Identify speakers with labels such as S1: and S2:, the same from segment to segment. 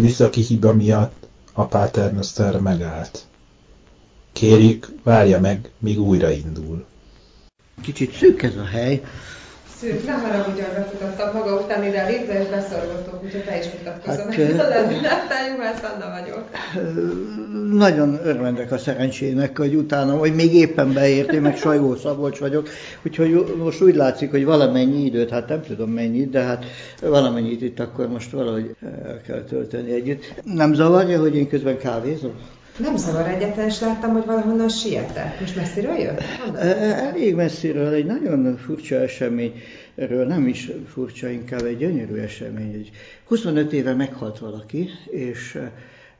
S1: műszaki hiba miatt a Paternoster megállt. Kérjük, várja meg, míg újraindul.
S2: Kicsit szűk ez a hely,
S3: Szűk, ne haragudj, hogy befutottam maga után ide a liftbe, és beszorgottok, úgyhogy te is mutatkozom. Hát, Juhász Anna vagyok.
S2: Nagyon örvendek a szerencsének, hogy utána, hogy még éppen beértél, meg Sajó Szabolcs vagyok, úgyhogy most úgy látszik, hogy valamennyi időt, hát nem tudom mennyit, de hát valamennyit itt akkor most valahogy el kell tölteni együtt. Nem zavarja, hogy én közben kávézom?
S3: Nem zavar egyetlen, és láttam, hogy valahonnan sietett. Most messziről jött?
S2: Elég messziről, egy nagyon furcsa eseményről, nem is furcsa, inkább egy gyönyörű esemény. Egy 25 éve meghalt valaki, és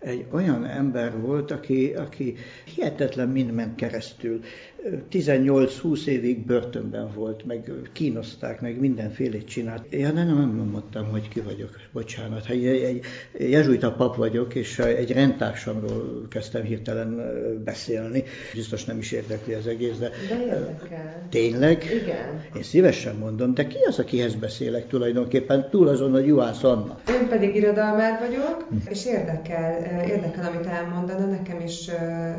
S2: egy olyan ember volt, aki, aki hihetetlen mind ment keresztül. 18-20 évig börtönben volt, meg kínozták, meg mindenfélét csinált. Ja, nem, nem mondtam, hogy ki vagyok, bocsánat. Egy, egy jezsuita pap vagyok, és egy rendtársamról kezdtem hirtelen beszélni. Biztos nem is érdekli az egész, de...
S3: De érdekel.
S2: Tényleg?
S3: Igen.
S2: Én szívesen mondom, de ki az, akihez beszélek tulajdonképpen, túl azon, hogy Juhász Anna?
S3: Én pedig irodalmár vagyok, és érdekel, érdekel, amit elmondana. Nekem is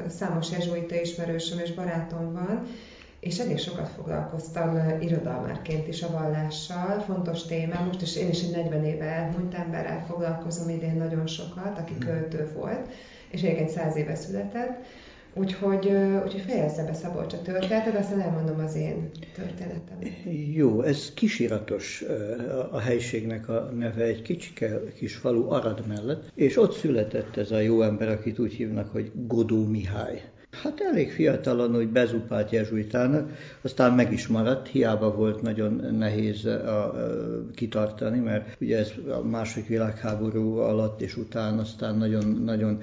S3: számos jezsuita ismerősöm és barátom van, és elég sokat foglalkoztam irodalmárként is a vallással, fontos téma, most is én is egy 40 éve elhunyt emberrel foglalkozom idén nagyon sokat, aki költő volt, és egyébként 100 éve született, Úgyhogy, úgyhogy fejezze be Szabolcs a történetet, aztán elmondom az én történetem.
S2: Jó, ez kisiratos a helységnek a neve, egy kicsike kis falu Arad mellett, és ott született ez a jó ember, akit úgy hívnak, hogy Godó Mihály. Hát elég fiatalon, hogy bezupált jezsuitának, aztán meg is maradt, hiába volt nagyon nehéz a, a, kitartani, mert ugye ez a második világháború alatt és után aztán nagyon, nagyon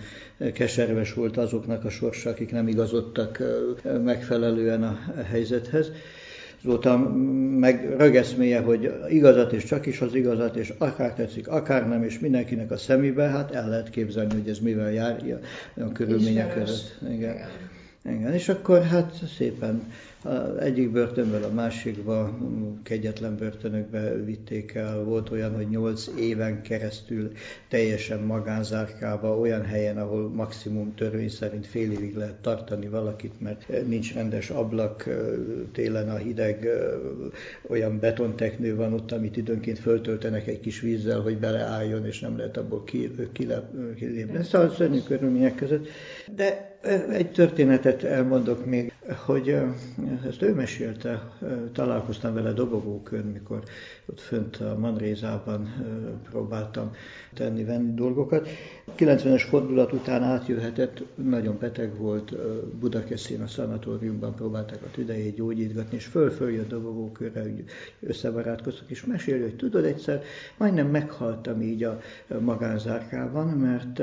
S2: keserves volt azoknak a sorsa, akik nem igazodtak megfelelően a helyzethez azóta meg rögeszméje, hogy igazat és csak is az igazat, és akár tetszik, akár nem, és mindenkinek a szemébe, hát el lehet képzelni, hogy ez mivel jár a körülmények között. Igen. Igen. Igen. És akkor hát szépen egyik börtönből a másikba, kegyetlen börtönökbe vitték el. Volt olyan, hogy nyolc éven keresztül teljesen magánzárkába, olyan helyen, ahol maximum törvény szerint fél évig lehet tartani valakit, mert nincs rendes ablak, télen a hideg, olyan betonteknő van ott, amit időnként föltöltenek egy kis vízzel, hogy beleálljon, és nem lehet abból kilépni. Szóval szörnyű körülmények között. De egy történetet elmondok még, hogy ezt ő mesélte, találkoztam vele dobogókön, mikor ott fönt a Manrézában próbáltam tenni, venni dolgokat. 90-es fordulat után átjöhetett, nagyon beteg volt, Budakeszin a szanatóriumban próbálták a tüdejét gyógyítgatni, és föl-föl jött dobogókörre, összebarátkoztak, és meséli, hogy tudod, egyszer majdnem meghaltam így a magánzárkában, mert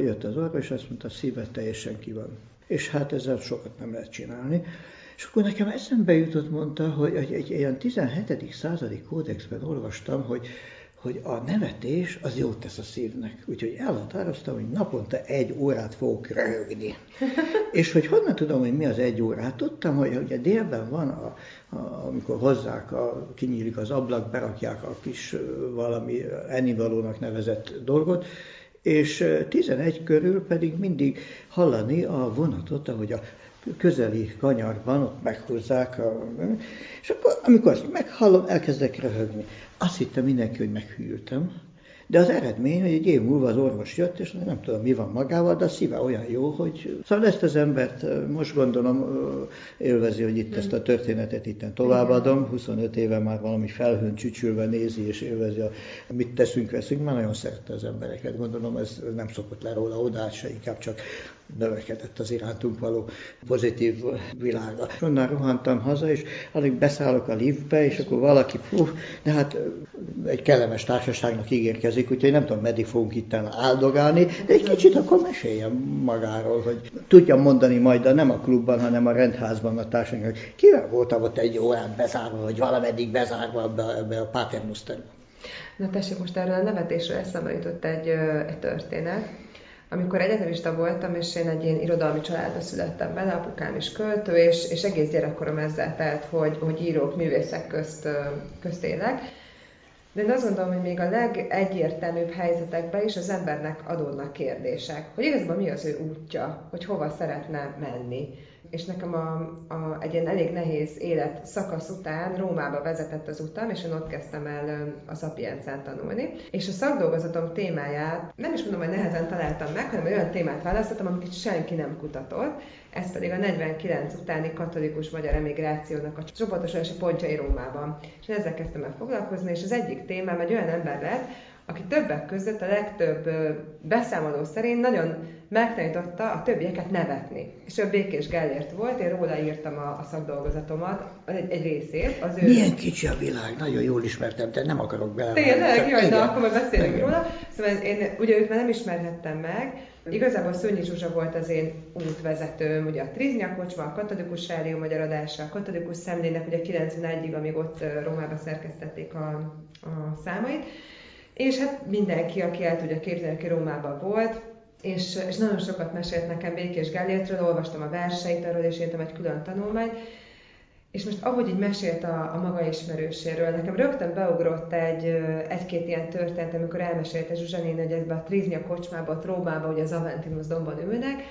S2: jött az orvos, és azt mondta, szíve teljesen van. És hát ezzel sokat nem lehet csinálni. És akkor nekem eszembe jutott, mondta, hogy egy, egy ilyen 17. századi kódexben olvastam, hogy, hogy a nevetés az jót tesz a szívnek. Úgyhogy elhatároztam, hogy naponta egy órát fogok röhögni. és hogy honnan tudom, hogy mi az egy órát? Tudtam, hogy ugye délben van, a, a, amikor hozzák, a, kinyílik az ablak, berakják a kis valami ennivalónak nevezett dolgot, és 11 körül pedig mindig hallani a vonatot, ahogy a közeli kanyarban, ott meghúzzák, a, és akkor amikor azt meghallom, elkezdek röhögni. Azt hittem mindenki, hogy meghűltem, de az eredmény, hogy egy év múlva az orvos jött, és nem tudom, mi van magával, de a szíve olyan jó, hogy... Szóval ezt az embert most gondolom élvezi, hogy itt ezt a történetet itt továbbadom. 25 éve már valami felhőn csücsülve nézi és élvezi, a, mit teszünk, veszünk. Már nagyon szerette az embereket, gondolom ez nem szokott le róla oda, se inkább csak növekedett az irántunk való pozitív világa. Onnan rohantam haza, és alig beszállok a liftbe, és akkor valaki, fú, de hát egy kellemes társaságnak ígérkezik, úgyhogy nem tudom, meddig fogunk itt áldogálni, de egy kicsit akkor meséljem magáról, hogy tudjam mondani majd, de nem a klubban, hanem a rendházban a társaság, hogy kivel voltam ott egy órát bezárva, vagy valameddig bezárva be, be a Paternosterbe.
S3: Na tessék, most erről a nevetésről eszembe jutott egy, egy történet amikor egyetemista voltam, és én egy ilyen irodalmi családba születtem bele, apukám is költő, és, és egész gyerekkorom ezzel telt, hogy, hogy írók, művészek közt, közt élek. de én azt gondolom, hogy még a legegyértelműbb helyzetekben is az embernek adódnak kérdések, hogy igazából mi az ő útja, hogy hova szeretne menni és nekem a, a, egy ilyen elég nehéz élet szakasz után Rómába vezetett az utam, és én ott kezdtem el a Szapiencán tanulni. És a szakdolgozatom témáját nem is mondom, hogy nehezen találtam meg, hanem olyan témát választottam, amit senki nem kutatott, ez pedig a 49 utáni katolikus magyar emigrációnak a csoportosulási pontjai Rómában. És ezzel kezdtem el foglalkozni, és az egyik témám egy olyan ember lett, aki többek között a legtöbb beszámoló szerint nagyon megtanította a többieket nevetni. És ő Békés Gellért volt, én róla írtam a, a szakdolgozatomat, egy, egy részét.
S2: Az ő... Milyen kicsi a világ, nagyon jól ismertem, de nem akarok bele.
S3: Tényleg? Jaj, de akkor majd beszélünk igen. róla. Szóval én ugye őt már nem ismerhettem meg, Igazából Szőnyi Zsuzsa volt az én útvezetőm, ugye a Triznya kocsma, a katolikus rádió magyar adása, a katolikus szemlének ugye 91-ig, amíg ott Rómába szerkesztették a, a számait. És hát mindenki, aki el tudja képzelni, aki Rómában volt, és, és nagyon sokat mesélt nekem Békés Gellértről, olvastam a verseit arról, és írtam egy külön tanulmányt, és most ahogy így mesélt a, a maga ismerőséről, nekem rögtön beugrott egy, egy-két ilyen történet, amikor elmesélte Zsuzsanén, hogy ebbe a Triznya kocsmába, a Rómába, ugye az Aventinus dombon ülnek,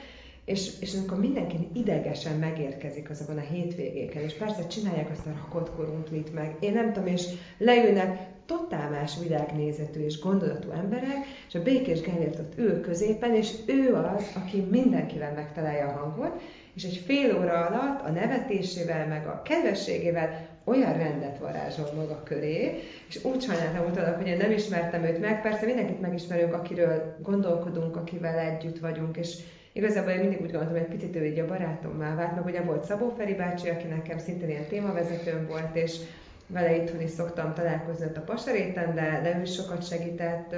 S3: és, és amikor mindenki idegesen megérkezik azokon a hétvégéken, és persze csinálják azt a rakott koruntlit meg, én nem tudom, és leülnek totál más világnézetű és gondolatú emberek, és a Békés Gellért ott ül középen, és ő az, aki mindenkivel megtalálja a hangot, és egy fél óra alatt a nevetésével, meg a kedvességével olyan rendet varázsol maga köré, és úgy sajnáltam utána, hogy én nem ismertem őt meg, persze mindenkit megismerünk, akiről gondolkodunk, akivel együtt vagyunk, és Igazából én mindig úgy gondoltam, hogy egy picit ő így a barátommá vált, meg ugye volt Szabó Feri bácsi, aki nekem szintén ilyen témavezetőm volt, és vele itthon is szoktam találkozni ott a pasaréten, de, de ő is sokat segített,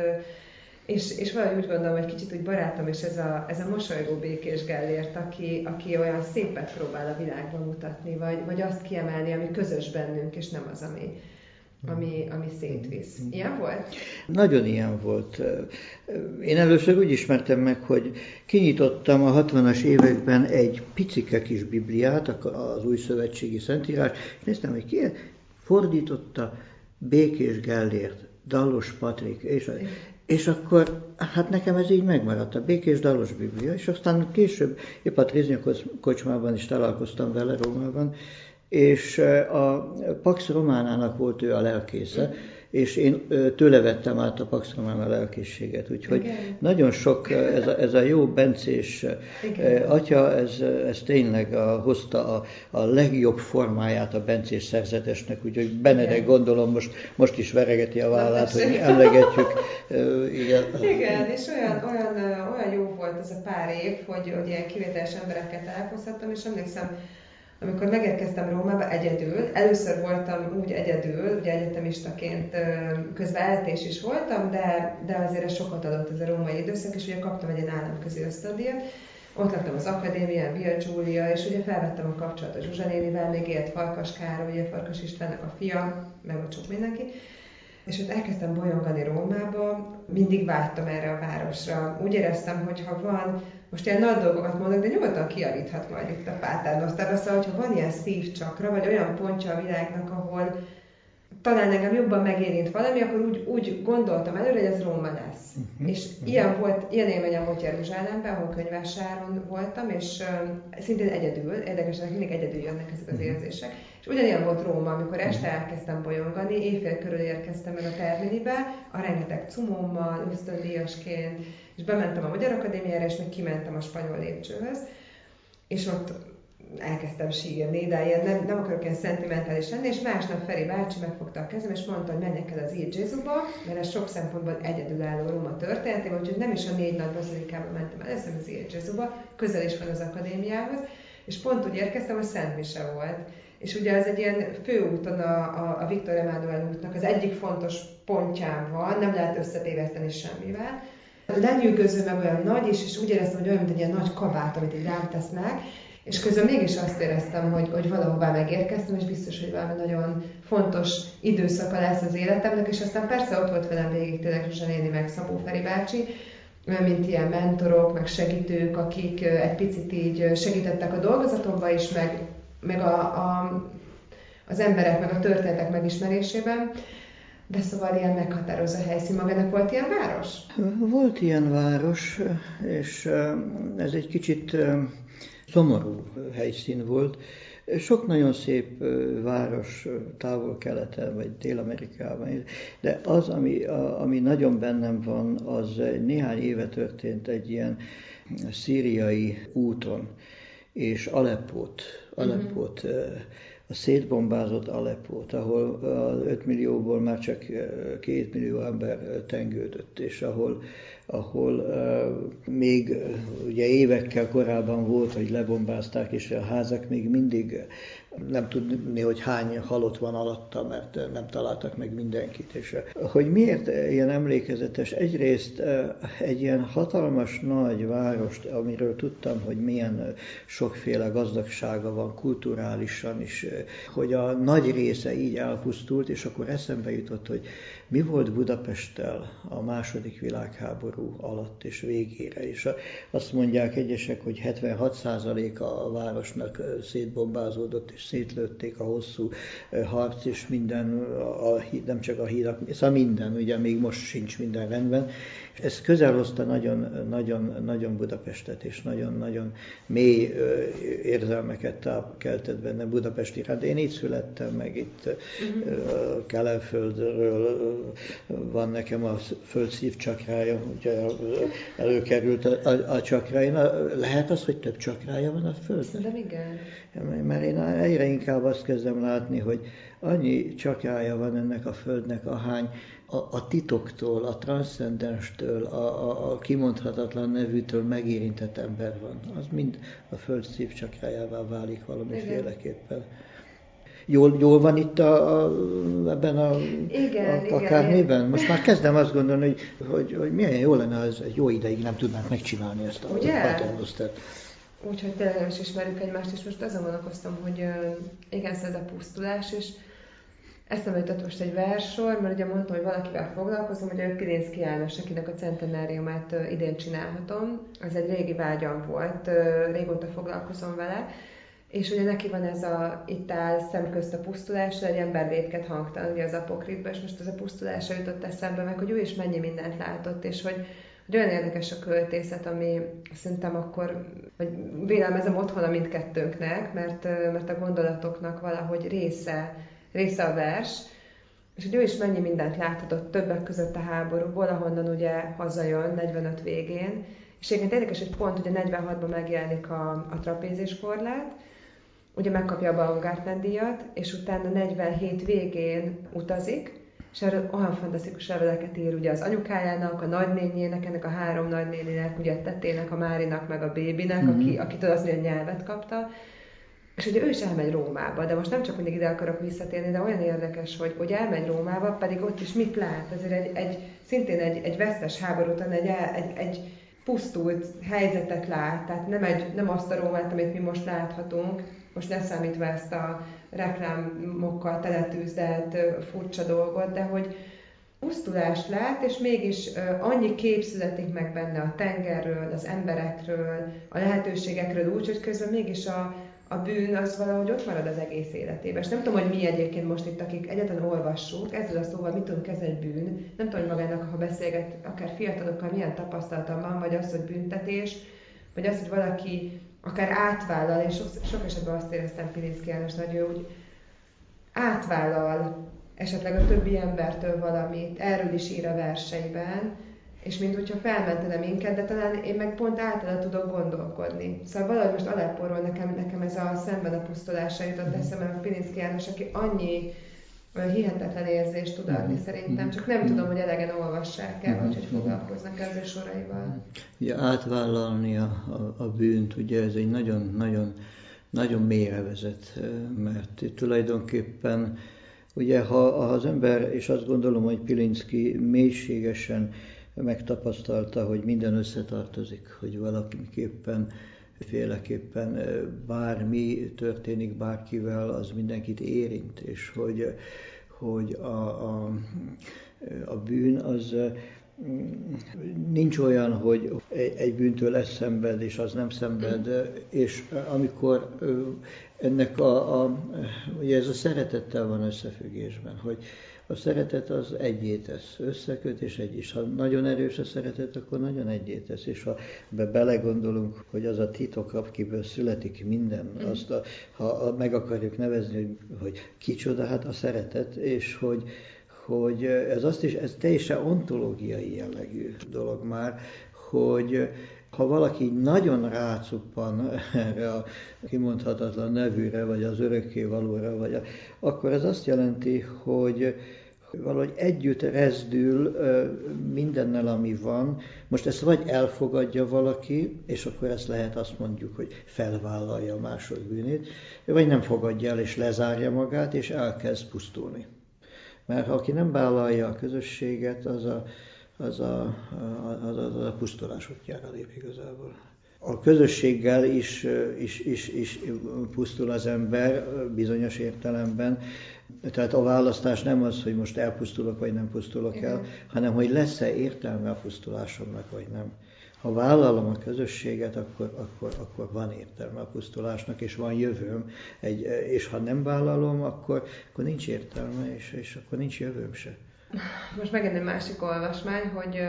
S3: és, és valahogy úgy gondolom, hogy kicsit úgy barátom, és ez a, ez a mosolygó békés Gellért, aki, aki olyan szépet próbál a világban mutatni, vagy, vagy azt kiemelni, ami közös bennünk, és nem az, ami, ami, ami szétvisz. Ilyen volt?
S2: Nagyon ilyen volt. Én először úgy ismertem meg, hogy kinyitottam a 60-as években egy picike kis bibliát, az új szövetségi szentírás, és néztem, hogy ki fordította Békés Gellért, Dallos Patrik, és, és akkor, hát nekem ez így megmaradt, a Békés Dalos Biblia, és aztán később, épp a Triznya kocsmában is találkoztam vele Rómában, és a Pax Románának volt ő a lelkésze, és én tőle vettem át a Pax Romana lelkészséget, úgyhogy Igen. nagyon sok, ez a, ez a jó bencés Igen. atya, ez, ez tényleg a, hozta a, a legjobb formáját a bencés szerzetesnek, úgyhogy Benedek gondolom most, most is veregeti a vállát, hogy emlegetjük.
S3: Igen. Igen, és olyan, olyan, olyan jó volt ez a pár év, hogy, hogy ilyen kivételes emberekkel találkozhattam, és emlékszem, amikor megérkeztem Rómába egyedül, először voltam úgy egyedül, ugye egyetemistaként közben eltés is voltam, de, de azért ez sokat adott ez a római időszak, és ugye kaptam egy ilyen államközi ösztöndíjat, ott laktam az akadémián, Via Giulia, és ugye felvettem a kapcsolatot Zsuzsa nénivel, még élt Farkas Károly, ugye Farkas Istvánnak a fia, meg ott sok mindenki, és ott elkezdtem bolyongani Rómába, mindig vágytam erre a városra. Úgy éreztem, hogy ha van, most ilyen nagy dolgokat mondok, de nyugodtan kiavíthat majd itt a Pátárnosztára, szóval, hogyha van ilyen szívcsakra, vagy olyan pontja a világnak, ahol talán engem jobban megérint valami, akkor úgy, úgy gondoltam előre, hogy ez Róma lesz. Uh-huh. És uh-huh. ilyen volt, ilyen élményem volt Jeruzsálemben, ahol könyvásáron voltam, és uh, szintén egyedül, érdekesen mindig egyedül jönnek ezek az uh-huh. érzések. És ugyanilyen volt Róma, amikor este elkezdtem bolyongani, éjfél körül érkeztem el a Terminibe, a rengeteg cumommal, ösztöndíjasként, és bementem a Magyar Akadémiára, és még kimentem a spanyol lépcsőhöz, és ott elkezdtem sírni, de ilyen nem, nem akarok ilyen szentimentális lenni, és másnap Feri bácsi megfogta a kezem, és mondta, hogy menjek el az ír Jézuba, mert ez sok szempontból egyedülálló Róma történetében, úgyhogy nem is a négy nagy bazilikába mentem el, hanem az ír Jézuba, közel is van az akadémiához, és pont úgy érkeztem, hogy Szent Mise volt. És ugye ez egy ilyen főúton a, a, a Viktor Emanuel útnak az egyik fontos pontján van, nem lehet összetéveszteni semmivel. Lenyűgöző meg olyan nagy is, és úgy éreztem, hogy olyan, mint egy ilyen nagy kabát, amit így rám tesznek, és közben mégis azt éreztem, hogy, hogy valahová megérkeztem, és biztos, hogy valami nagyon fontos időszaka lesz az életemnek, és aztán persze ott volt velem végig tényleg Zsuzsa néni, meg Szabó Feri bácsi, mint ilyen mentorok, meg segítők, akik egy picit így segítettek a dolgozatomba is, meg, meg a, a, az emberek, meg a történetek megismerésében. De szóval ilyen meghatározó helyszín magának volt ilyen város?
S2: Volt ilyen város, és ez egy kicsit szomorú helyszín volt. Sok nagyon szép város távol-keleten, vagy Dél-Amerikában, de az, ami, ami nagyon bennem van, az néhány éve történt egy ilyen szíriai úton, és Aleppót, Aleppót uh-huh a szétbombázott Aleppót, ahol az 5 millióból már csak 2 millió ember tengődött, és ahol, ahol még ugye évekkel korábban volt, hogy lebombázták, és a házak még mindig nem tudni, hogy hány halott van alatta, mert nem találtak meg mindenkit. És hogy miért ilyen emlékezetes? Egyrészt egy ilyen hatalmas nagy várost, amiről tudtam, hogy milyen sokféle gazdagsága van kulturálisan is, hogy a nagy része így elpusztult, és akkor eszembe jutott, hogy mi volt Budapesttel a második világháború alatt és végére. És azt mondják egyesek, hogy 76%-a a városnak szétbombázódott, és szétlőtték a hosszú harc, és minden, a, nem csak a hídak, szóval minden, ugye még most sincs minden rendben, ez közel hozta nagyon, nagyon, nagyon Budapestet, és nagyon-nagyon mély érzelmeket keltett benne Budapesti iránt. Én itt születtem meg, itt uh-huh. Kelenföldről van nekem a föld szívcsakrája, ugye előkerült a, a, a csakrája. Lehet az, hogy több csakrája van a földnek?
S3: De igen.
S2: Mert én egyre inkább azt kezdem látni, hogy annyi csakrája van ennek a földnek, ahány a, a titoktól, a transzcendenstől, a, a, a kimondhatatlan nevűtől megérintett ember van. Az mind a föld szívcsakrájává válik valamiféleképpen. Jól, jól van itt a, a, ebben a,
S3: igen,
S2: a, akármiben? Most már kezdem azt gondolni, hogy, hogy, hogy milyen jó lenne, az egy jó ideig nem tudnánk megcsinálni ezt a paternosztert.
S3: Úgyhogy tényleg is ismerjük egymást, és most azon gondolkoztam, hogy igen, ez a pusztulás, és Eszembe jutott most egy versor, mert ugye mondtam, hogy valakivel foglalkozom, hogy a Pirinszki János, akinek a centenáriumát idén csinálhatom. Ez egy régi vágyam volt, régóta foglalkozom vele. És ugye neki van ez a itt áll szemközt a pusztulás, egy ember védket hangtalan, ugye az apokritben, és most ez a pusztulásra jutott eszembe meg, hogy ő is mennyi mindent látott, és hogy, hogy olyan érdekes a költészet, ami szerintem akkor, vagy vélelmezem otthon a mindkettőnknek, mert, mert a gondolatoknak valahogy része része a vers, és hogy ő is mennyi mindent láthatott többek között a háborúból, ahonnan ugye hazajön 45 végén, és egyébként érdekes, hogy pont ugye 46-ban megjelenik a, a trapézis korlát, ugye megkapja a Baumgartner díjat, és utána 47 végén utazik, és erről olyan fantasztikus leveleket ír ugye az anyukájának, a nagynényének, ennek a három nagynénének, ugye a tetének, a Márinak, meg a bébinek, mm-hmm. aki, akitől az milyen nyelvet kapta, és ugye ő is elmegy Rómába, de most nem csak mindig ide akarok visszatérni, de olyan érdekes, hogy, hogy elmegy Rómába, pedig ott is mit lát? Ezért egy, egy szintén egy, egy vesztes háború után egy, egy, egy pusztult helyzetet lát, tehát nem, egy, nem azt a Rómát, amit mi most láthatunk, most ne számítva ezt a reklámokkal teletűzdelt furcsa dolgot, de hogy pusztulást lát, és mégis annyi kép születik meg benne a tengerről, az emberekről, a lehetőségekről úgy, hogy közben mégis a, a bűn az valahogy ott marad az egész életében. És nem tudom, hogy mi egyébként most itt, akik egyetlen olvassuk, ezzel a szóval mit tudunk kezdeni bűn. Nem tudom, hogy magának, ha beszélget akár fiatalokkal, milyen tapasztalata van, vagy az, hogy büntetés, vagy az, hogy valaki akár átvállal, és sok, sok esetben azt éreztem Pilinszki János nagyon, hogy átvállal esetleg a többi embertől valamit, erről is ír a verseiben, és mint hogyha felmentene minket, de talán én meg pont általa tudok gondolkodni. Szóval valahogy most Aleppóról nekem, nekem ez a szemben a pusztulása jutott mhm. eszembe, a Pilinszki János, aki annyi hihetetlen érzést tud adni mm. szerintem, csak nem mm. tudom, hogy elegen olvassák el, vagy hogy mhm. foglalkoznak ezzel soraival.
S2: Ugye átvállalni a, a, a bűnt, ugye ez egy nagyon, nagyon, nagyon mélyre vezet, mert tulajdonképpen ugye ha, ha az ember, és azt gondolom, hogy Pilinszki mélységesen megtapasztalta, hogy minden összetartozik, hogy valakiképpen féleképpen bármi történik bárkivel, az mindenkit érint, és hogy, hogy a, a, a bűn az nincs olyan, hogy egy bűntől lesz szenved, és az nem szenved, és amikor ennek a, a ugye ez a szeretettel van összefüggésben, hogy a szeretet az egyé tesz, összeköt és egy is. Ha nagyon erős a szeretet, akkor nagyon egyé tesz, és ha be belegondolunk, hogy az a titok, akiből születik minden, mm. azt a, ha meg akarjuk nevezni, hogy, hogy kicsoda, hát a szeretet, és hogy, hogy ez azt is, ez teljesen ontológiai jellegű dolog már, hogy ha valaki nagyon rácuppan erre a kimondhatatlan nevűre, vagy az örökké valóra, vagy a, akkor ez azt jelenti, hogy valahogy együtt rezdül mindennel, ami van. Most ezt vagy elfogadja valaki, és akkor ezt lehet azt mondjuk, hogy felvállalja a másod bűnét, vagy nem fogadja el, és lezárja magát, és elkezd pusztulni. Mert ha aki nem vállalja a közösséget, az a, az a, az az a pusztulás útjára lép igazából. A közösséggel is, is, is, is pusztul az ember bizonyos értelemben, tehát a választás nem az, hogy most elpusztulok, vagy nem pusztulok el, hanem hogy lesz-e értelme a pusztulásomnak, vagy nem. Ha vállalom a közösséget, akkor, akkor, akkor van értelme a pusztulásnak, és van jövőm. Egy, és ha nem vállalom, akkor, akkor nincs értelme, és, és akkor nincs jövőm se.
S3: Most megint egy másik olvasmány, hogy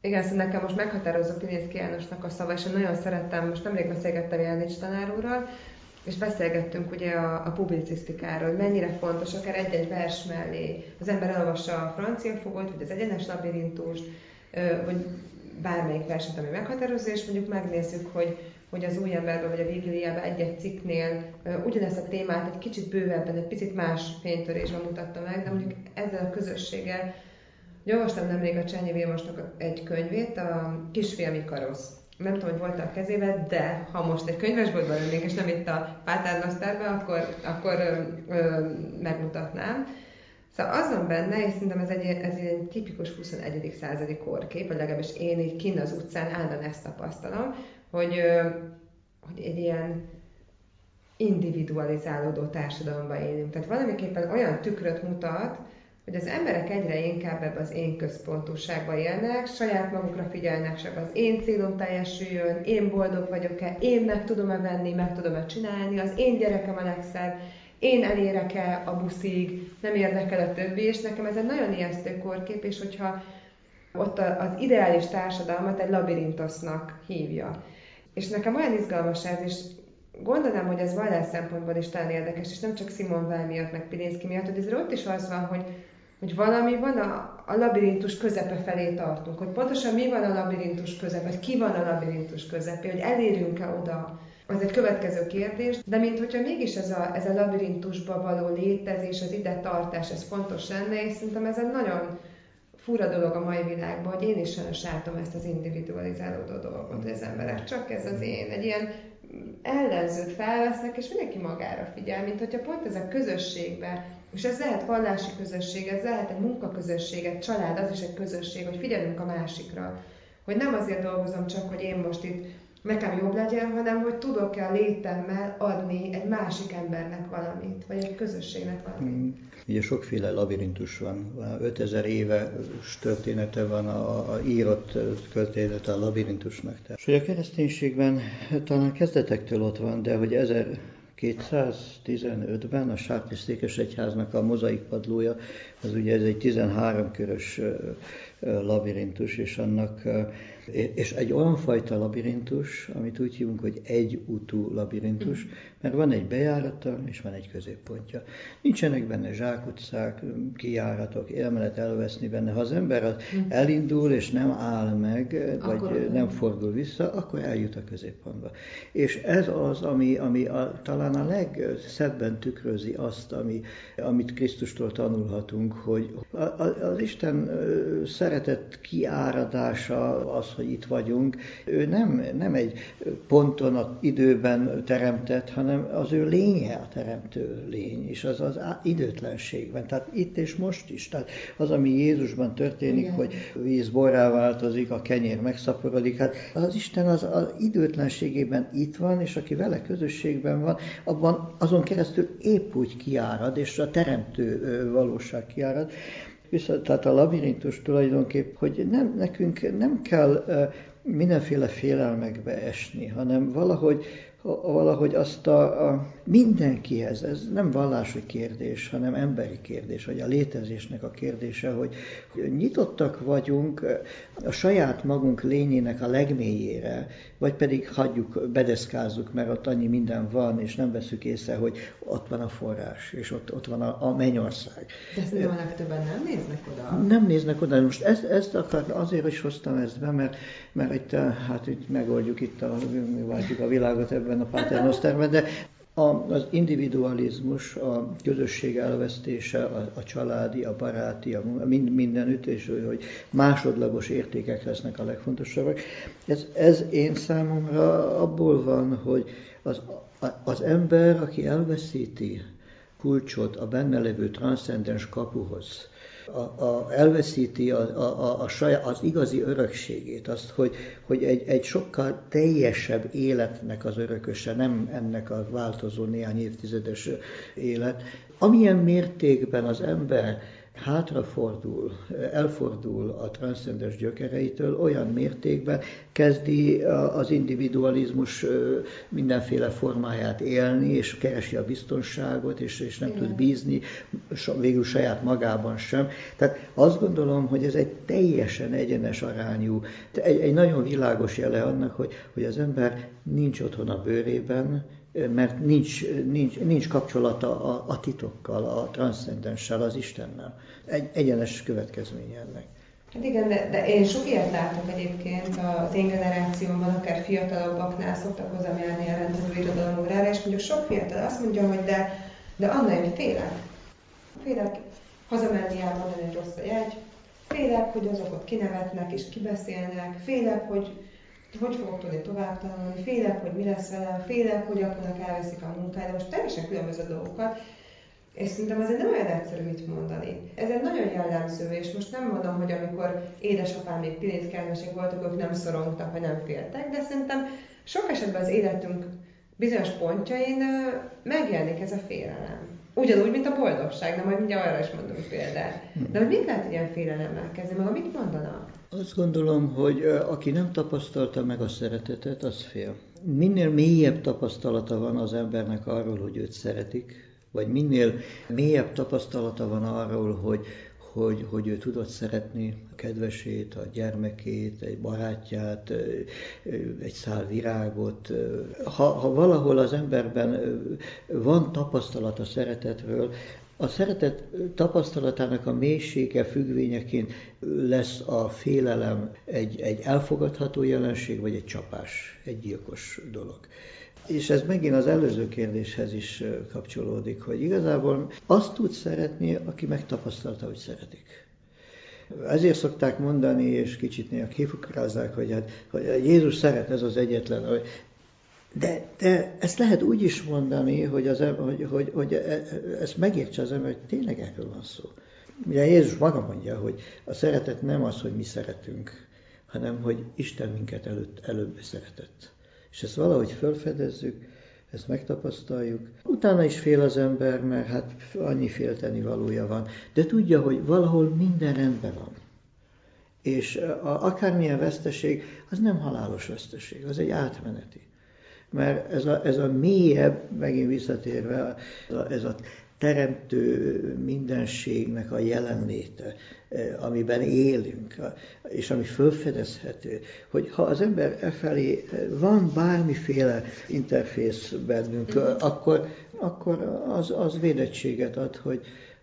S3: igen, szóval nekem most meghatározó Pinészki Jánosnak a szava, és én nagyon szerettem, most nemrég beszélgettem Jelnics tanár és beszélgettünk ugye a, a publicisztikáról, hogy mennyire fontos, akár egy-egy vers mellé az ember elolvassa a francia fogot, vagy az egyenes labirintust, vagy bármelyik verset, ami meghatározó, és mondjuk megnézzük, hogy, hogy az új emberben vagy a Bibliában egy-egy cikknél ugyanezt a témát egy kicsit bővebben, egy picit más fénytörésben mutatta meg, de mondjuk ezzel a közösséggel, olvastam nemrég a Csányi Vilmosnak egy könyvét, a Kisfiam Karosz nem tudom, hogy volt a kezébe, de ha most egy könyvesboltban lennénk, és nem itt a Pátárnasztárban, akkor, akkor ö, ö, megmutatnám. Szóval az van benne, és szerintem ez egy, ez egy tipikus 21. századi korkép, vagy legalábbis én így kinn az utcán állandóan ezt tapasztalom, hogy, hogy egy ilyen individualizálódó társadalomban élünk. Tehát valamiképpen olyan tükröt mutat, hogy az emberek egyre inkább ebbe az én központúságba élnek, saját magukra figyelnek, csak az én célom teljesüljön, én boldog vagyok-e, én meg tudom-e venni, meg tudom-e csinálni, az én gyerekem a legszebb, én elérek-e a buszig, nem érdekel a többi, és nekem ez egy nagyon ijesztő korkép, és hogyha ott az ideális társadalmat egy labirintosznak hívja. És nekem olyan izgalmas ez, és gondolnám, hogy ez vallás szempontból is talán érdekes, és nem csak Simon Weil miatt, meg Pilinszki miatt, hogy ez ott is az van, hogy hogy valami van a, a labirintus közepe felé tartunk, hogy pontosan mi van a labirintus közepe, vagy ki van a labirintus közepén, hogy elérünk-e oda, az egy következő kérdés, de mint hogyha mégis ez a, ez a labirintusba való létezés, az ide tartás, ez fontos lenne, és szerintem ez egy nagyon fura dolog a mai világban, hogy én is sajnos látom ezt az individualizálódó dolgot, hogy az emberek csak ez az én, egy ilyen ellenzőt felvesznek, és mindenki magára figyel, mint hogyha pont ez a közösségbe és ez lehet vallási közösség, ez lehet egy munkaközösség, egy család, az is egy közösség, hogy figyelünk a másikra. Hogy nem azért dolgozom csak, hogy én most itt nekem jobb legyen, hanem hogy tudok-e a létemmel adni egy másik embernek valamit, vagy egy közösségnek valamit. Mm.
S2: Ugye sokféle labirintus van, 5000 éve története van a, a írott története a labirintusnak. És hogy a kereszténységben talán kezdetektől ott van, de hogy 1000 215-ben a Sárti Székesegyháznak a mozaik padlója, az ugye ez egy 13 körös labirintus, és annak és egy olyan fajta labirintus, amit úgy hívunk, hogy egy utú labirintus, mert van egy bejárata, és van egy középpontja. Nincsenek benne zsákutcák, kijáratok, élmelet elveszni benne. Ha az ember elindul, és nem áll meg, vagy akkor nem fordul vissza, akkor eljut a középpontba. És ez az, ami, ami a, talán a legszebben tükrözi azt, ami, amit Krisztustól tanulhatunk, hogy az Isten szeretett kiáradása az, hogy itt vagyunk, ő nem, nem egy ponton a időben teremtett, hanem az ő lénye a teremtő lény, és az az időtlenségben, tehát itt és most is. Tehát az, ami Jézusban történik, Igen. hogy víz borrá változik, a kenyér megszaporodik, hát az Isten az, az időtlenségében itt van, és aki vele közösségben van, abban azon keresztül épp úgy kiárad, és a teremtő valóság kiárad, Vissza, tehát a labirintus tulajdonképp, hogy nem, nekünk nem kell mindenféle félelmekbe esni, hanem valahogy valahogy azt a, a mindenkihez, ez nem vallási kérdés, hanem emberi kérdés, vagy a létezésnek a kérdése, hogy nyitottak vagyunk a saját magunk lényének a legmélyére, vagy pedig hagyjuk, bedeszkázzuk, mert ott annyi minden van, és nem veszük észre, hogy ott van a forrás, és ott, ott van a, a mennyország.
S3: De ezt nem a legtöbben nem néznek oda?
S2: Nem néznek oda. Most ezt, ezt akar, azért is hoztam ezt be, mert, mert itt, hát itt megoldjuk itt a, a világot ebben a paternoszterben, de az individualizmus, a közösség elvesztése, a, a családi, a baráti, a, mind, mindenütt, és hogy másodlagos értékek lesznek a legfontosabbak. Ez, ez én számomra abból van, hogy az, az ember, aki elveszíti kulcsot a benne levő transzcendens kapuhoz, a, a, elveszíti a, a, a saját, az igazi örökségét, azt, hogy, hogy egy, egy sokkal teljesebb életnek az örököse, nem ennek a változó néhány évtizedes élet. Amilyen mértékben az ember hátrafordul, elfordul a transzcendens gyökereitől, olyan mértékben kezdi az individualizmus mindenféle formáját élni, és keresi a biztonságot, és, és nem Igen. tud bízni végül saját magában sem. Tehát azt gondolom, hogy ez egy teljesen egyenes arányú, egy, egy nagyon világos jele annak, hogy, hogy az ember nincs otthon a bőrében, mert nincs, nincs, nincs kapcsolata a, a titokkal, a transzcendenssel, az Istennel. Egy egyenes következménye ennek.
S3: Hát igen, de, de én sok ilyet látok egyébként az én generációmban, akár fiatalabbaknál szoktak hozzám járni a rendező irodalom órára, és mondjuk sok fiatal azt mondja, hogy de, de Anna, én félek. Félek hazamenni elmondani, hogy rossz a jegy, félek, hogy azok ott kinevetnek és kibeszélnek, félek, hogy hogy fogok tudni tovább tanulni, félek, hogy mi lesz velem, félek, hogy apunak elveszik a munkáját, most teljesen különböző dolgokat, és szerintem azért nem olyan egyszerű mit mondani. Ez egy nagyon jellemző, és most nem mondom, hogy amikor édesapám még pinétkelmesek voltak, ők nem szorongtak, vagy nem féltek, de szerintem sok esetben az életünk bizonyos pontjain megjelenik ez a félelem. Ugyanúgy, mint a boldogság, de majd mindjárt arra is mondunk példát. De hogy mit lehet ilyen félelemmel kezdeni, maga mit mondanak?
S2: Azt gondolom, hogy aki nem tapasztalta meg a szeretetet, az fél. Minél mélyebb tapasztalata van az embernek arról, hogy őt szeretik, vagy minél mélyebb tapasztalata van arról, hogy, hogy, hogy ő tudott szeretni a kedvesét, a gyermekét, egy barátját, egy szál virágot. Ha, ha valahol az emberben van tapasztalat a szeretetről, a szeretet tapasztalatának a mélysége függvényeként lesz a félelem egy, egy elfogadható jelenség, vagy egy csapás, egy gyilkos dolog. És ez megint az előző kérdéshez is kapcsolódik, hogy igazából azt tud szeretni, aki megtapasztalta, hogy szeretik. Ezért szokták mondani, és kicsit néha kifukrázzák, hogy, hát, hogy Jézus szeret, ez az egyetlen, de, de ezt lehet úgy is mondani, hogy, az, hogy, hogy, hogy e, ezt megértse az ember, hogy tényleg erről van szó. Ugye Jézus maga mondja, hogy a szeretet nem az, hogy mi szeretünk, hanem hogy Isten minket előtt, előbb szeretett. És ezt valahogy felfedezzük, ezt megtapasztaljuk. Utána is fél az ember, mert hát annyi félteni valója van. De tudja, hogy valahol minden rendben van. És a, akármilyen veszteség, az nem halálos veszteség, az egy átmeneti mert ez a, ez a mélyebb, megint visszatérve, ez a, ez a teremtő mindenségnek a jelenléte, eh, amiben élünk, és ami fölfedezhető, hogy ha az ember e felé eh, van bármiféle interfész bennünk, mm-hmm. akkor, akkor az, az védettséget ad, hogy,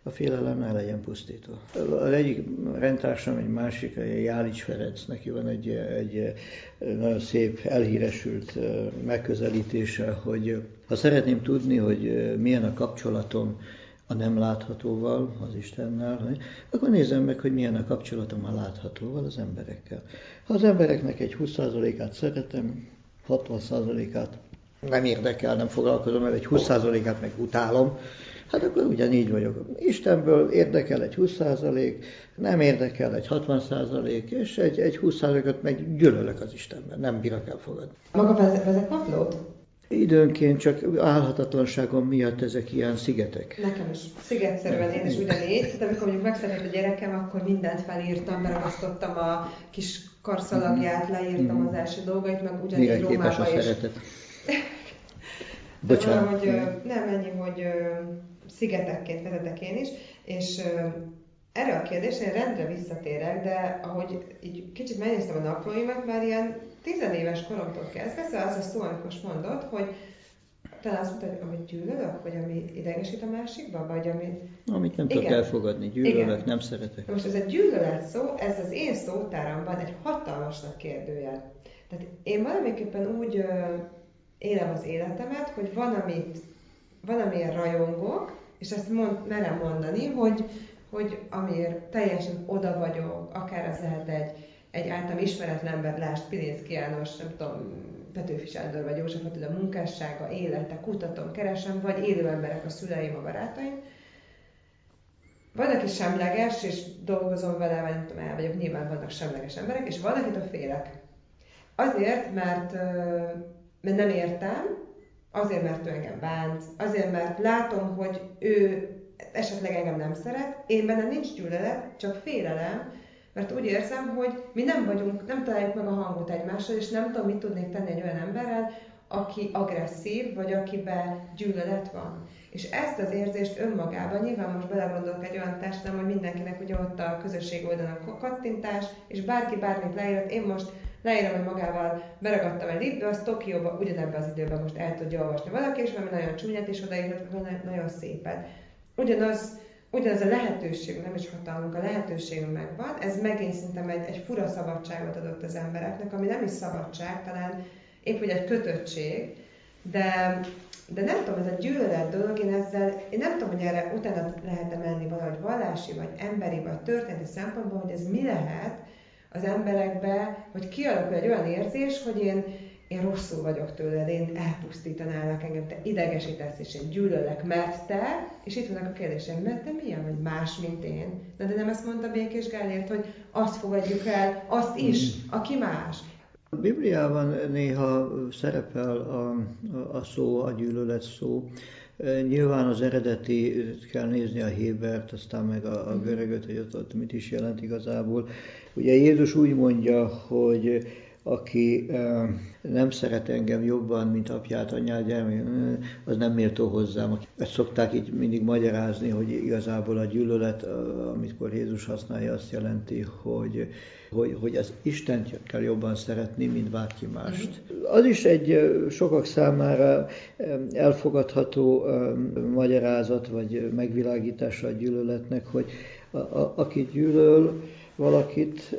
S2: a félelem ne legyen pusztító. Az egyik rendtársam, egy másik, Jálics Ferenc, neki van egy, egy nagyon szép, elhíresült megközelítése, hogy ha szeretném tudni, hogy milyen a kapcsolatom a nem láthatóval, az Istennel, akkor nézem meg, hogy milyen a kapcsolatom a láthatóval, az emberekkel. Ha az embereknek egy 20%-át szeretem, 60%-át nem érdekel, nem foglalkozom, mert egy 20%-át meg utálom, Hát akkor ugyanígy vagyok. Istenből érdekel egy 20%, nem érdekel egy 60%, és egy, egy 20%-ot meg gyűlölök az Istenben, nem bírok elfogadni.
S3: Maga vezet naplót?
S2: Időnként csak állhatatlanságom miatt ezek ilyen szigetek.
S3: Nekem is. Szigetszerűen én is ugyanígy. De amikor mondjuk megszületett a gyerekem, akkor mindent felírtam, beragasztottam a kis karszalagját, leírtam mm. az első dolgait, meg ugyanígy Rómába is. Szeretet. Bocsánat. hogy, nem ennyi, hogy szigetekként vezetek én is, és erre a kérdésre rendre visszatérek, de ahogy így kicsit megnéztem a naplóimat, már ilyen tizenéves koromtól kezdve, szóval az a szó, amit most mondott, hogy talán azt mondta, hogy amit gyűlölök, vagy ami idegesít a másikba, vagy amit...
S2: Amit nem tudok elfogadni, gyűlölök, Igen. nem szeretek.
S3: most ez a gyűlölet szó, ez az én szótáramban egy hatalmas nagy kérdőjel. Tehát én valamiképpen úgy ö, élem az életemet, hogy van, amit, van amilyen rajongok, és ezt mond, merem mondani, hogy, hogy amiért teljesen oda vagyok, akár az lehet egy, egy általam ismeretlen ember, lásd Pilinszki János, nem tudom, Petőfi Sándor vagy József Attila munkássága, élete, kutatom, keresem, vagy élő emberek a szüleim, a barátaim. Van, aki semleges, és dolgozom vele, vagy nem tudom, el vagyok, nyilván vannak semleges emberek, és van, a félek. Azért, mert, mert nem értem, azért, mert ő engem bánt, azért, mert látom, hogy ő esetleg engem nem szeret, én benne nincs gyűlölet, csak félelem, mert úgy érzem, hogy mi nem vagyunk, nem találjuk meg a hangot egymással, és nem tudom, mit tudnék tenni egy olyan emberrel, aki agresszív, vagy akiben gyűlölet van. És ezt az érzést önmagában, nyilván most belegondolok egy olyan testem, hogy mindenkinek ugye ott a közösség oldalon kattintás, és bárki bármit leírt, én most leírom, hogy magával beragadtam egy libbe, az Tokióba ugyanebben az időben most el tudja olvasni valaki, és valami nagyon csúnyát is odaírt, nagyon szépet. Ugyanaz, ugyanaz a lehetőség, nem is hatalmunk, a lehetőségünk megvan, ez megint szerintem egy, egy fura szabadságot adott az embereknek, ami nem is szabadság, talán épp hogy egy kötöttség, de, de nem tudom, ez a gyűlölet dolog, én ezzel, én nem tudom, hogy erre utána lehet-e menni valahogy vallási, vagy emberi, vagy történeti szempontból, hogy ez mi lehet az emberekbe, hogy kialakul egy olyan érzés, hogy én, én rosszul vagyok tőled, én elpusztítanálak engem, te idegesítesz, és én gyűlölek, mert te, és itt vannak a kérdéseim, mert te milyen vagy más, mint én. De, de nem ezt mondta Békés Gálért, hogy azt fogadjuk el, azt is, aki más.
S2: A Bibliában néha szerepel a, a, a szó, a gyűlölet szó. Nyilván az eredeti kell nézni a Hébert, aztán meg a, a görögöt, hogy ott, ott mit is jelent igazából. Ugye Jézus úgy mondja, hogy aki nem szeret engem jobban, mint apját, anyját, gyermek, az nem méltó hozzám. Ezt szokták így mindig magyarázni, hogy igazából a gyűlölet, amikor Jézus használja, azt jelenti, hogy, hogy, hogy az Istent kell jobban szeretni, mint bárki mást. Az is egy sokak számára elfogadható magyarázat, vagy megvilágítása a gyűlöletnek, hogy a, a, aki gyűlöl valakit,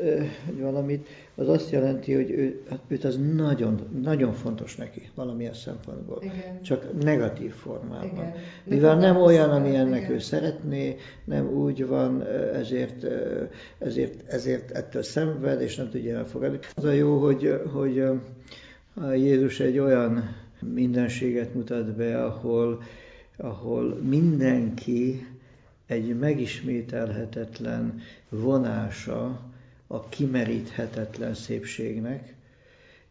S2: vagy valamit, az azt jelenti, hogy ő, hát őt az nagyon, nagyon fontos neki valamilyen szempontból. Igen. Csak negatív formában. Igen. Mivel nem olyan, ami ennek Igen. ő szeretné, nem úgy van, ezért, ezért, ezért ettől szenved, és nem tudja elfogadni. Az a jó, hogy, hogy Jézus egy olyan mindenséget mutat be, ahol, ahol mindenki egy megismételhetetlen vonása a kimeríthetetlen szépségnek,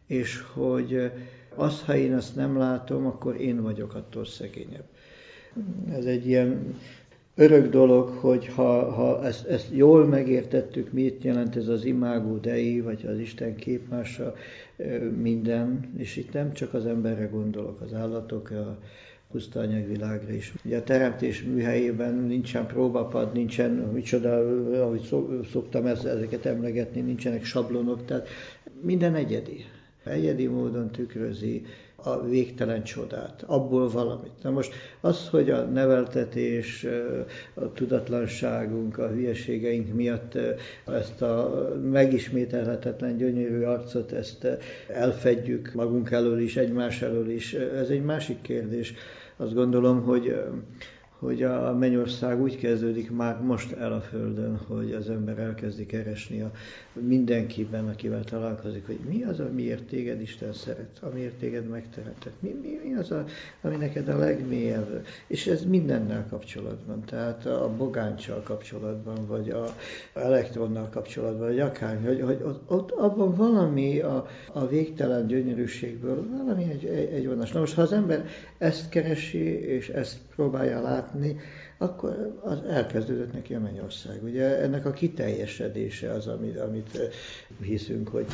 S2: és hogy az, ha én azt nem látom, akkor én vagyok attól szegényebb. Ez egy ilyen örök dolog, hogy ha, ha ezt, ezt jól megértettük, mit jelent ez az imágó dei, vagy az Isten képmása, minden, és itt nem csak az emberre gondolok, az állatok, a puszta anyagvilágra is. Ugye a teremtés műhelyében nincsen próbapad, nincsen, micsoda, ahogy szoktam ezeket emlegetni, nincsenek sablonok, tehát minden egyedi. Egyedi módon tükrözi a végtelen csodát, abból valamit. Na most az, hogy a neveltetés, a tudatlanságunk, a hülyeségeink miatt ezt a megismételhetetlen gyönyörű arcot, ezt elfedjük magunk elől is, egymás elől is, ez egy másik kérdés. Azt gondolom, hogy hogy a mennyország úgy kezdődik már most el a Földön, hogy az ember elkezdi keresni a mindenkiben, akivel találkozik, hogy mi az, amiért téged Isten szeret, amiért téged megteremtett, mi, mi, mi az, a, ami neked a legmélyebb. És ez mindennel kapcsolatban, tehát a bogáncsal kapcsolatban, vagy a elektronnal kapcsolatban, vagy akár, hogy, hogy ott, ott abban valami a, a végtelen gyönyörűségből, valami egy, egy, egy vonás. Na most, ha az ember ezt keresi, és ezt próbálja látni, akkor az elkezdődött neki a mennyország. Ugye ennek a kiteljesedése az, amit, amit hiszünk, hogy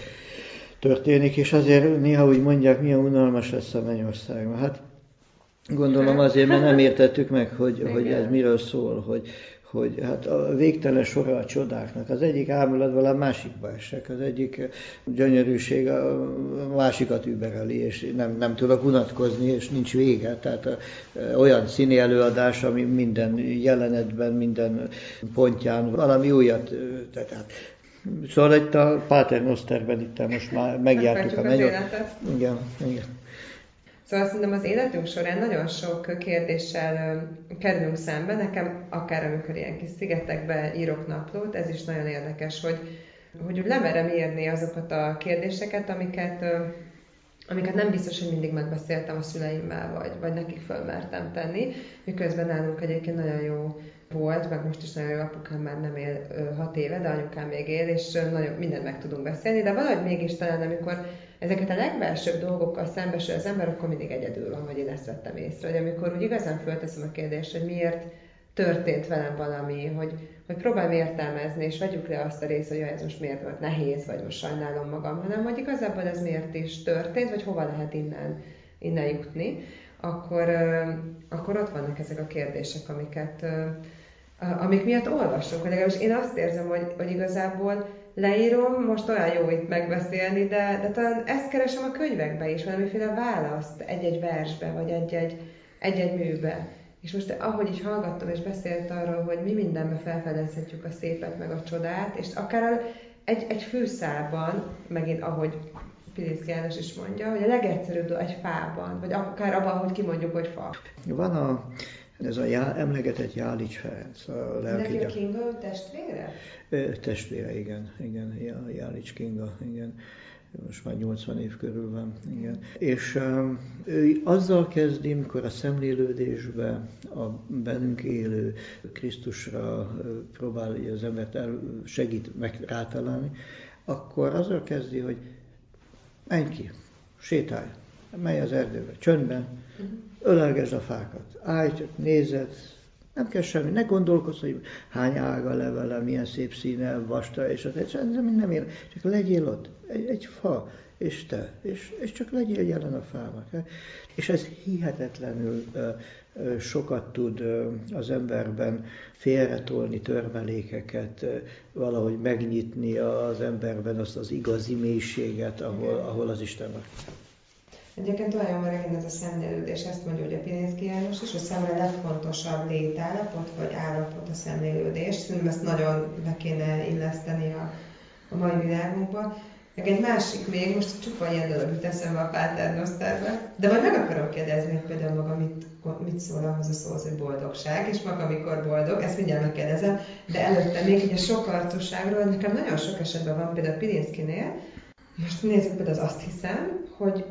S2: történik, és azért néha úgy mondják, milyen unalmas lesz a mennyország. Hát gondolom azért, mert nem értettük meg, hogy, hogy ez miről szól, hogy, hogy hát a végtelen sora a csodáknak. Az egyik ámulatból a másikba esek, az egyik gyönyörűség a másikat übereli, és nem, nem tudok unatkozni, és nincs vége. Tehát a, olyan színi előadás, ami minden jelenetben, minden pontján valami újat, tehát Szóval itt a Pater Nosterben itt most már megjártuk a mennyot. Igen, igen.
S3: Szóval szerintem az életünk során nagyon sok kérdéssel kerülünk szembe. Nekem akár amikor ilyen kis szigetekbe írok naplót, ez is nagyon érdekes, hogy, hogy lemerem írni azokat a kérdéseket, amiket, amiket nem biztos, hogy mindig megbeszéltem a szüleimmel, vagy, vagy nekik fölmertem tenni, miközben nálunk egyébként nagyon jó meg most is nagyon jó apukám már nem él hat éve, de anyukám még él, és nagyon mindent meg tudunk beszélni, de valahogy mégis talán, amikor ezeket a legbelsőbb dolgokkal szembesül az ember, akkor mindig egyedül van, vagy én ezt vettem észre, hogy amikor úgy igazán fölteszem a kérdést, hogy miért történt velem valami, hogy, hogy próbálom értelmezni, és vegyük le azt a részt, hogy ez most miért volt nehéz, vagy most sajnálom magam, hanem hogy igazából ez miért is történt, vagy hova lehet innen, innen jutni, akkor, akkor ott vannak ezek a kérdések, amiket, amik miatt olvasok, hogy legalábbis én azt érzem, hogy, hogy igazából leírom, most olyan jó itt megbeszélni, de, de talán ezt keresem a könyvekbe is, valamiféle választ egy-egy versbe, vagy egy-egy, egy-egy műbe. És most ahogy is hallgattam és beszélt arról, hogy mi mindenbe felfedezhetjük a szépet, meg a csodát, és akár egy, egy fűszálban, megint ahogy Pilinszki János is mondja, hogy a legegyszerűbb egy fában, vagy akár abban, hogy kimondjuk, hogy fa.
S2: Van a ez a já, emlegetett Jálics Ferenc, a
S3: lelki Neki a Kinga testvére? Ö,
S2: testvére, igen, igen, Jálics Kinga, igen most már 80 év körül van, igen. És um, ő azzal kezdi, amikor a szemlélődésbe a bennünk élő Krisztusra próbálja az embert el, segít meg rátalálni, akkor azzal kezdi, hogy menj ki, sétálj, menj az erdőbe, csöndben, uh-huh. Ölelgesd a fákat, állj csak, nézed, nem kell semmi, ne gondolkozz, hogy hány ága levele, milyen szép színe, vasta, és az ez nem ér, csak legyél ott, egy, egy fa, és te, és, és csak legyél jelen a fának. És ez hihetetlenül sokat tud az emberben félretolni törmelékeket, valahogy megnyitni az emberben azt az igazi mélységet, ahol, ahol az Isten van.
S3: Egyébként olyan megint ez a szemlélődés, ezt mondja hogy a Pilinszki János is, hogy szemre legfontosabb létállapot vagy állapot a szemlélődés. Szerintem ezt nagyon be kéne illeszteni a, a mai világunkba. Meg egy másik még, most csupa ilyen dolog jut eszembe a Paternoszterbe, de majd meg akarom kérdezni, hogy például maga mit, mit szól ahhoz a szóhoz, hogy boldogság, és maga mikor boldog, ezt mindjárt megkérdezem, de előtte még egy a sokartosságról, nekem nagyon sok esetben van, például Pilinszkinél, most nézzük például az azt hiszem, hogy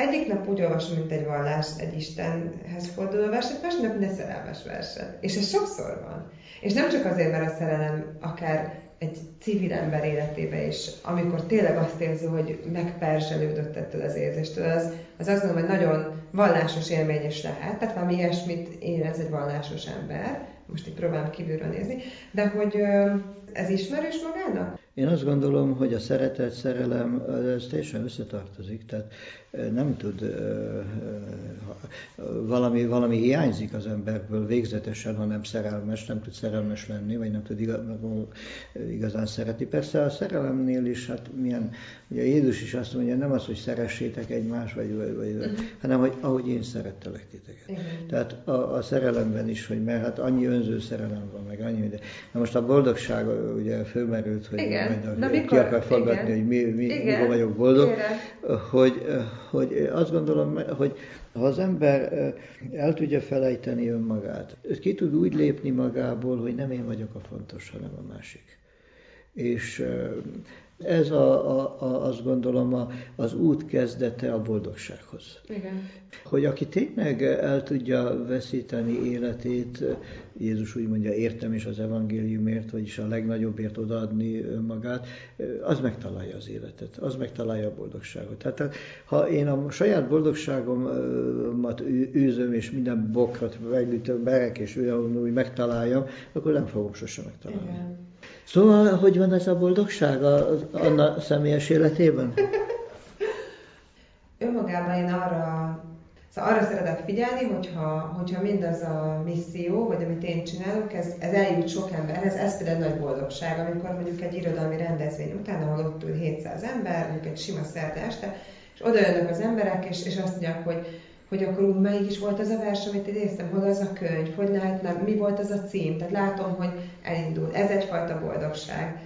S3: egyik nap úgy olvasom, mint egy vallás, egy Istenhez forduló verset, másik nap egy szerelmes verset. És ez sokszor van. És nem csak azért, mert a szerelem akár egy civil ember életébe is, amikor tényleg azt érzi, hogy megperzselődött ettől az érzéstől, az, az azt gondolom, hogy nagyon vallásos élmény is lehet, tehát valami ilyesmit érez egy vallásos ember, most így próbálom kívülről nézni, de hogy ez ismerős magának?
S2: Én azt gondolom, hogy a szeretet, szerelem, ez teljesen összetartozik, tehát nem tud, valami, valami hiányzik az emberből végzetesen, ha nem szerelmes, nem tud szerelmes lenni, vagy nem tud igazán szeretni. Persze a szerelemnél is, hát milyen, ugye Jézus is azt mondja, nem az, hogy szeressétek egymást, vagy, vagy, vagy uh-huh. hanem hogy ahogy én szerettelek titeket. Uh-huh. Tehát a, a szerelemben is, hogy mert hát annyi önző szerelem van, meg annyi, de na most a boldogság ugye fölmerült, hogy
S3: Igen,
S2: majd Na, mikor? ki akar faggatni, hogy mi, mi, igen. mikor vagyok boldog, hogy, hogy azt gondolom, hogy ha az ember el tudja felejteni önmagát, ki tud úgy lépni magából, hogy nem én vagyok a fontos, hanem a másik. És ez a, a, a, azt gondolom a, az út kezdete a boldogsághoz.
S3: Igen.
S2: Hogy aki tényleg el tudja veszíteni életét, Jézus úgy mondja, értem is az evangéliumért, vagyis a legnagyobbért odaadni önmagát, az megtalálja az életet, az megtalálja a boldogságot. Tehát ha én a saját boldogságomat űzöm, és minden bokrot megütöm, berek, és úgy megtaláljam, akkor nem fogom sosem megtalálni. Igen. Szóval, hogy van ez a boldogság a, Anna személyes életében?
S3: Önmagában én arra, szóval arra szeretek figyelni, hogyha, hogyha mindaz a misszió, vagy amit én csinálok, ez, ez eljut sok emberhez, ez például nagy boldogság, amikor mondjuk egy irodalmi rendezvény után, ahol ott ül 700 ember, mondjuk egy sima szerte este, és oda jönnek az emberek, és, és azt mondják, hogy hogy akkor úgy melyik is volt az a vers, amit idéztem, hol az a könyv, hogy lehetne, mi volt az a cím. Tehát látom, hogy elindul. Ez egyfajta boldogság.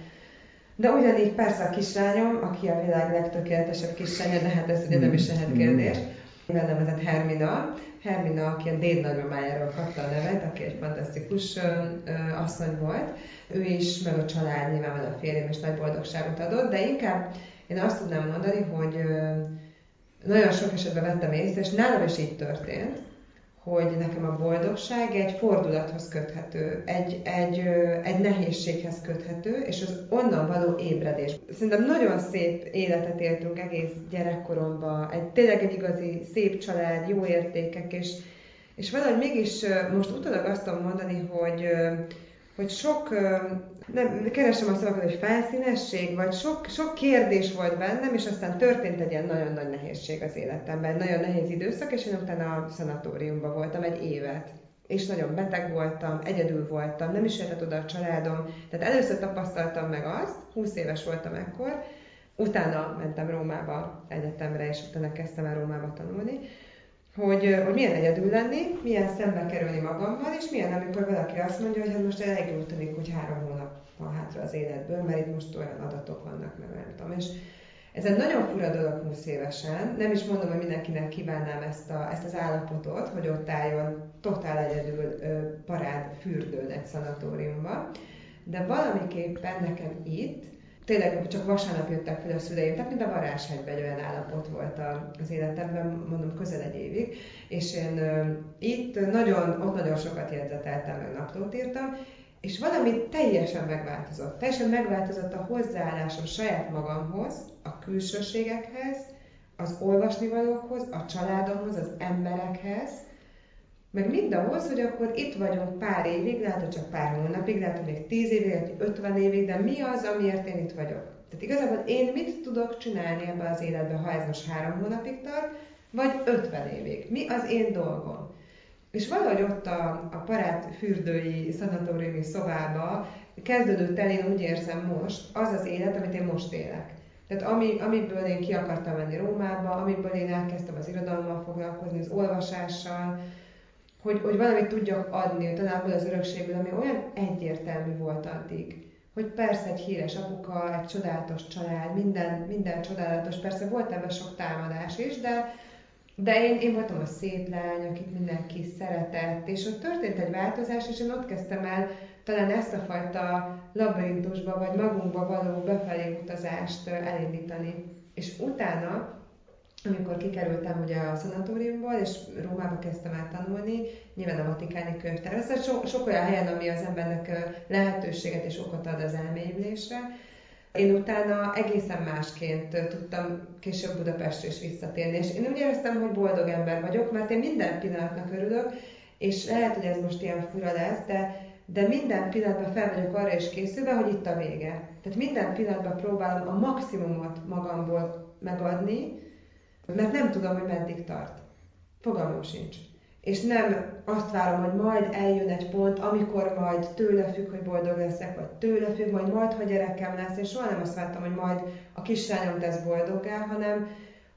S3: De ugyanígy persze a kislányom, aki a világ legtökéletesebb kislánya, de hát ez ugye nem is lehet kérdés. Mivel nevezett Hermina. Hermina, aki a déd nagymamájáról kapta a nevet, aki egy fantasztikus ö, ö, asszony volt. Ő is, meg a család nyilván a férjem is nagy boldogságot adott, de inkább én azt tudnám mondani, hogy ö, nagyon sok esetben vettem észre, és nálam is így történt, hogy nekem a boldogság egy fordulathoz köthető, egy, egy, egy nehézséghez köthető, és az onnan való ébredés. Szerintem nagyon szép életet éltünk egész gyerekkoromban, egy, tényleg egy igazi szép család, jó értékek, és, és valahogy mégis most utólag azt tudom mondani, hogy hogy sok, nem, keresem a szavakat, hogy felszínesség, vagy sok, sok kérdés volt bennem, és aztán történt egy ilyen nagyon nagy nehézség az életemben, nagyon nehéz időszak, és én utána a szanatóriumban voltam egy évet. És nagyon beteg voltam, egyedül voltam, nem is jöhetett oda a családom. Tehát először tapasztaltam meg azt, 20 éves voltam ekkor, utána mentem Rómába egyetemre, és utána kezdtem el Rómába tanulni, hogy, hogy milyen egyedül lenni, milyen szembe kerülni magammal, és milyen, amikor valaki azt mondja, hogy hát most elég úgy tűnik, hogy három hónap van hátra az életből, mert itt most olyan adatok vannak, meg nem tudom. És ez egy nagyon fura dolog 20 évesen. Nem is mondom, hogy mindenkinek kívánnám ezt, a, ezt az állapotot, hogy ott álljon totál egyedül ö, parád fürdőn egy szanatóriumban. De valamiképpen nekem itt tényleg csak vasárnap jöttek fel a szüleim, tehát mint a varázshegyben egy olyan állapot volt az életemben, mondom közel egy évig, és én itt nagyon, ott nagyon sokat jegyzeteltem, meg naplót írtam, és valami teljesen megváltozott. Teljesen megváltozott a hozzáállásom saját magamhoz, a külsőségekhez, az olvasnivalókhoz, a családomhoz, az emberekhez, meg mindahhoz, hogy akkor itt vagyunk pár évig, lehet, hogy csak pár hónapig, lehet, hogy még tíz évig, lehet, hogy ötven évig, de mi az, amiért én itt vagyok? Tehát igazából én mit tudok csinálni ebbe az életbe, ha ez most három hónapig tart, vagy ötven évig? Mi az én dolgom? És valahogy ott a, a parát fürdői szanatóriumi szobába kezdődött el, én úgy érzem most, az az élet, amit én most élek. Tehát ami, amiből én ki akartam menni Rómába, amiből én elkezdtem az irodalommal foglalkozni, az olvasással, hogy, hogy valamit tudjak adni, talán abból az örökségből, ami olyan egyértelmű volt addig. Hogy persze egy híres apuka, egy csodálatos család, minden, minden csodálatos, persze volt ebben sok támadás is, de, de én, én voltam a szép lány, akit mindenki szeretett, és ott történt egy változás, és én ott kezdtem el talán ezt a fajta labirintusba, vagy magunkba való befelé utazást elindítani. És utána amikor kikerültem ugye a szanatóriumból, és Rómába kezdtem el tanulni, nyilván a Vatikáni könyvtár. Ez sok, sok olyan helyen, ami az embernek lehetőséget és okot ad az elmélyülésre. Én utána egészen másként tudtam később Budapestre is visszatérni, és én úgy éreztem, hogy boldog ember vagyok, mert én minden pillanatnak örülök, és lehet, hogy ez most ilyen fura lesz, de, de minden pillanatban fel vagyok arra is készülve, hogy itt a vége. Tehát minden pillanatban próbálom a maximumot magamból megadni, mert nem tudom, hogy meddig tart. Fogalmam sincs. És nem azt várom, hogy majd eljön egy pont, amikor majd tőle függ, hogy boldog leszek, vagy tőle függ, majd majd, ha gyerekem lesz. Én soha nem azt vártam, hogy majd a kislányom tesz boldoggá, hanem,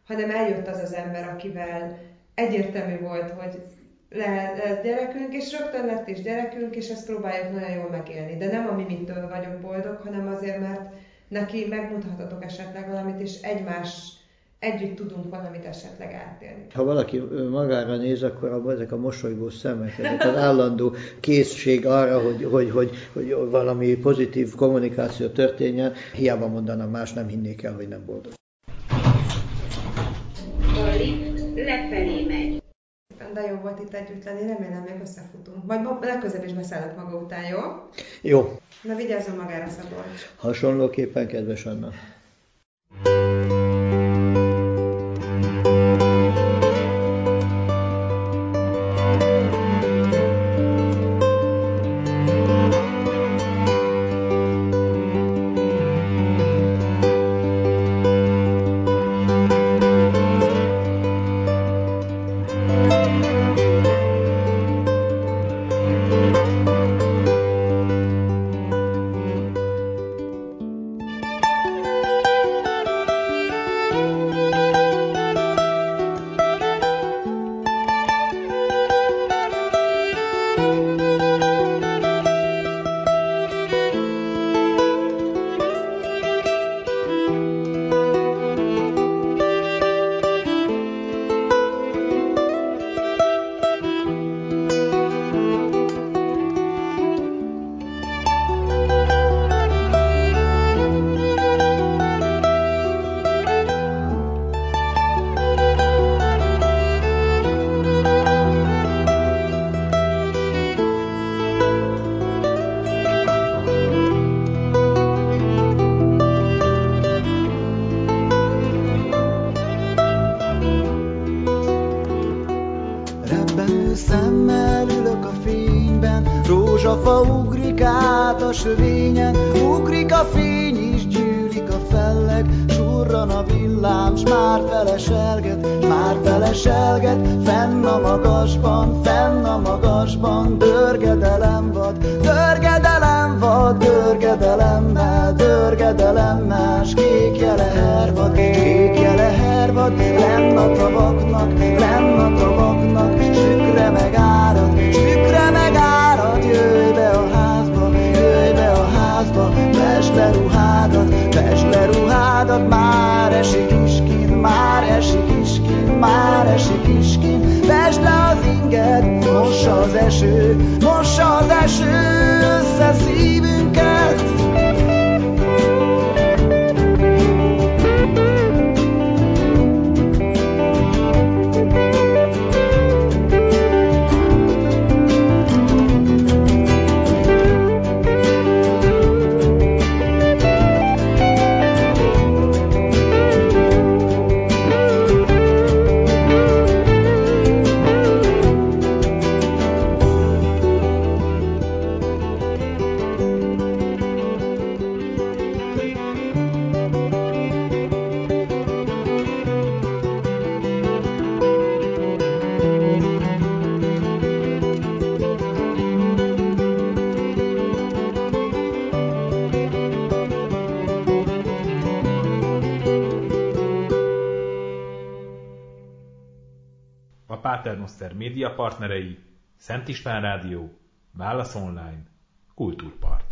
S3: hanem eljött az az ember, akivel egyértelmű volt, hogy le, lesz gyerekünk, és rögtön lett is gyerekünk, és ezt próbáljuk nagyon jól megélni. De nem a mi mitől vagyok boldog, hanem azért, mert, neki megmutathatok esetleg valamit, és egymás együtt tudunk valamit esetleg átélni.
S4: Ha valaki magára néz, akkor abban ezek a mosolygó szemek, ezek az állandó készség arra, hogy, hogy, hogy, hogy valami pozitív kommunikáció történjen, hiába mondana más, nem hinnék el, hogy nem boldog.
S5: A lift lefelé megy.
S3: De jó volt itt együtt lenni, remélem még összefutunk. Majd legközelebb is beszállok maga után, jó?
S4: Jó.
S3: Na vigyázzon magára, Szabolcs.
S4: Hasonlóképpen, kedves Anna.
S6: Paternoster média partnerei Szent István Rádió, Válasz Online, Kultúrpart.